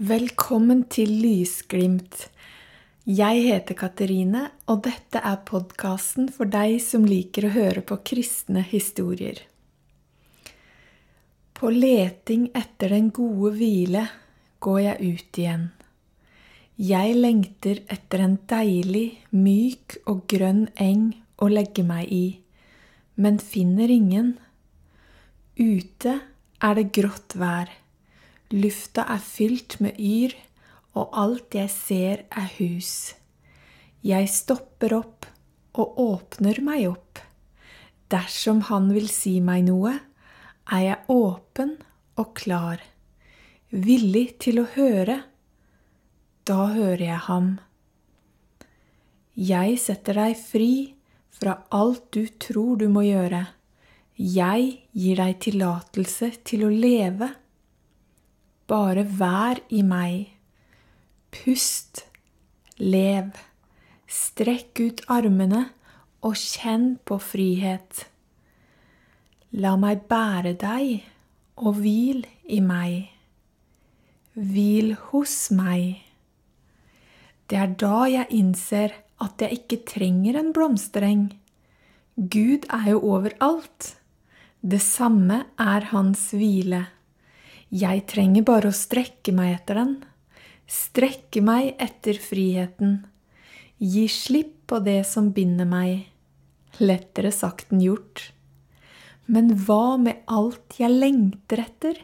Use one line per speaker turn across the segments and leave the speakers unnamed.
Velkommen til Lysglimt. Jeg heter Katerine, og dette er podkasten for deg som liker å høre på kristne historier. På leting etter den gode hvile går jeg ut igjen. Jeg lengter etter en deilig, myk og grønn eng å legge meg i, men finner ingen. Ute er det grått vær. Lufta er fylt med yr, og alt jeg ser er hus. Jeg stopper opp og åpner meg opp. Dersom han vil si meg noe, er jeg åpen og klar, villig til å høre. Da hører jeg ham. Jeg setter deg fri fra alt du tror du må gjøre. Jeg gir deg tillatelse til å leve. Bare vær i meg. Pust. Lev. Strekk ut armene og kjenn på frihet. La meg bære deg og hvil i meg. Hvil hos meg. Det er da jeg innser at jeg ikke trenger en blomstereng. Gud er jo overalt. Det samme er hans hvile. Jeg trenger bare å strekke meg etter den. Strekke meg etter friheten. Gi slipp på det som binder meg. Lettere sagt enn gjort. Men hva med alt jeg lengter etter?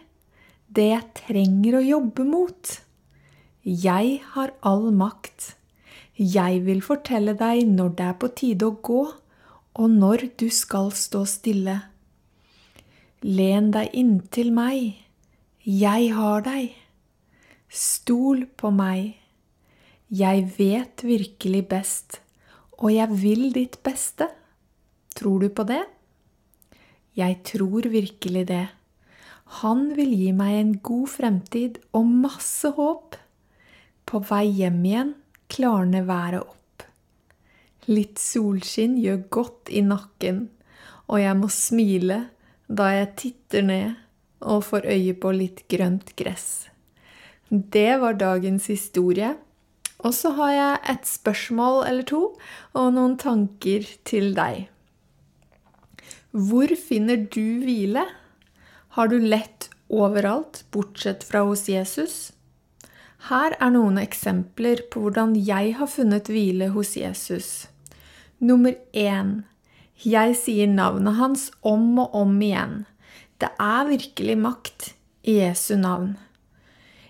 Det jeg trenger å jobbe mot? Jeg har all makt. Jeg vil fortelle deg når det er på tide å gå, og når du skal stå stille. Len deg inntil meg. Jeg har deg. Stol på meg. Jeg vet virkelig best, og jeg vil ditt beste. Tror du på det? Jeg tror virkelig det. Han vil gi meg en god fremtid og masse håp. På vei hjem igjen klarner været opp. Litt solskinn gjør godt i nakken, og jeg må smile da jeg titter ned og får øye på litt grønt gress. Det var dagens historie. Og så har jeg et spørsmål eller to og noen tanker til deg. Hvor finner du hvile? Har du lett overalt, bortsett fra hos Jesus? Her er noen eksempler på hvordan jeg har funnet hvile hos Jesus. Nummer én. Jeg sier navnet hans om og om igjen. Det er virkelig makt i Jesu navn.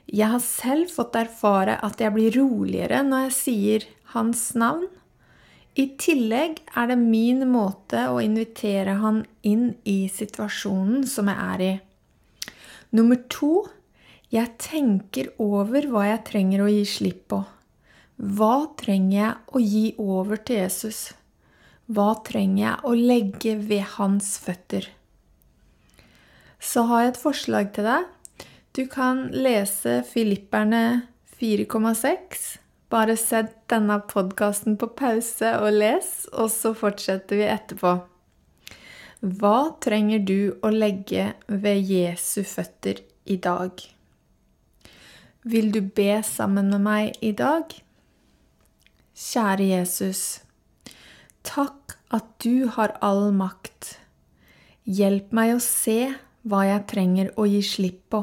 Jeg har selv fått erfare at jeg blir roligere når jeg sier hans navn. I tillegg er det min måte å invitere han inn i situasjonen som jeg er i. Nummer to jeg tenker over hva jeg trenger å gi slipp på. Hva trenger jeg å gi over til Jesus? Hva trenger jeg å legge ved hans føtter? Så har jeg et forslag til deg. Du kan lese Filipperne 4,6. Bare sett denne podkasten på pause og les, og så fortsetter vi etterpå. Hva trenger du å legge ved Jesu føtter i dag? Vil du be sammen med meg i dag? Kjære Jesus. Takk at du har all makt. Hjelp meg å se hva jeg trenger å gi slipp på.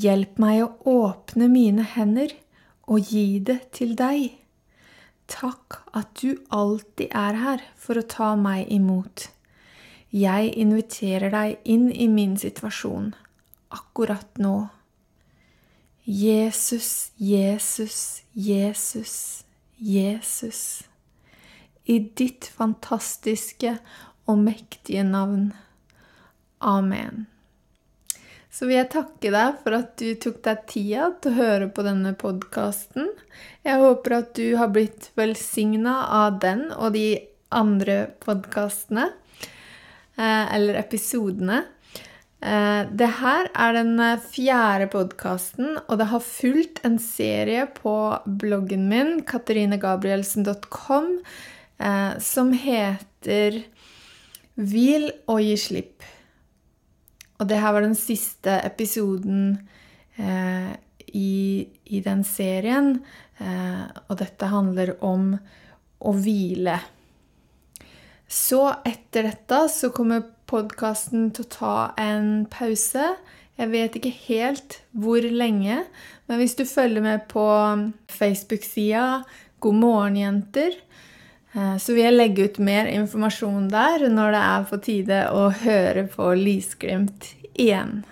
Hjelp meg å åpne mine hender og gi det til deg. Takk at du alltid er her for å ta meg imot. Jeg inviterer deg inn i min situasjon akkurat nå. Jesus, Jesus, Jesus, Jesus. I ditt fantastiske og mektige navn. Amen. Så vil jeg takke deg for at du tok deg tida til å høre på denne podkasten. Jeg håper at du har blitt velsigna av den og de andre podkastene, eh, eller episodene. Eh, det her er den fjerde podkasten, og det har fulgt en serie på bloggen min, katarinegabrielsen.com, eh, som heter Hvil og gi slipp. Og det her var den siste episoden eh, i i den serien. Eh, og dette handler om å hvile. Så etter dette så kommer podkasten til å ta en pause. Jeg vet ikke helt hvor lenge, men hvis du følger med på Facebook-sida God morgen, jenter, så vil jeg legge ut mer informasjon der når det er på tide å høre på Lysglimt igjen.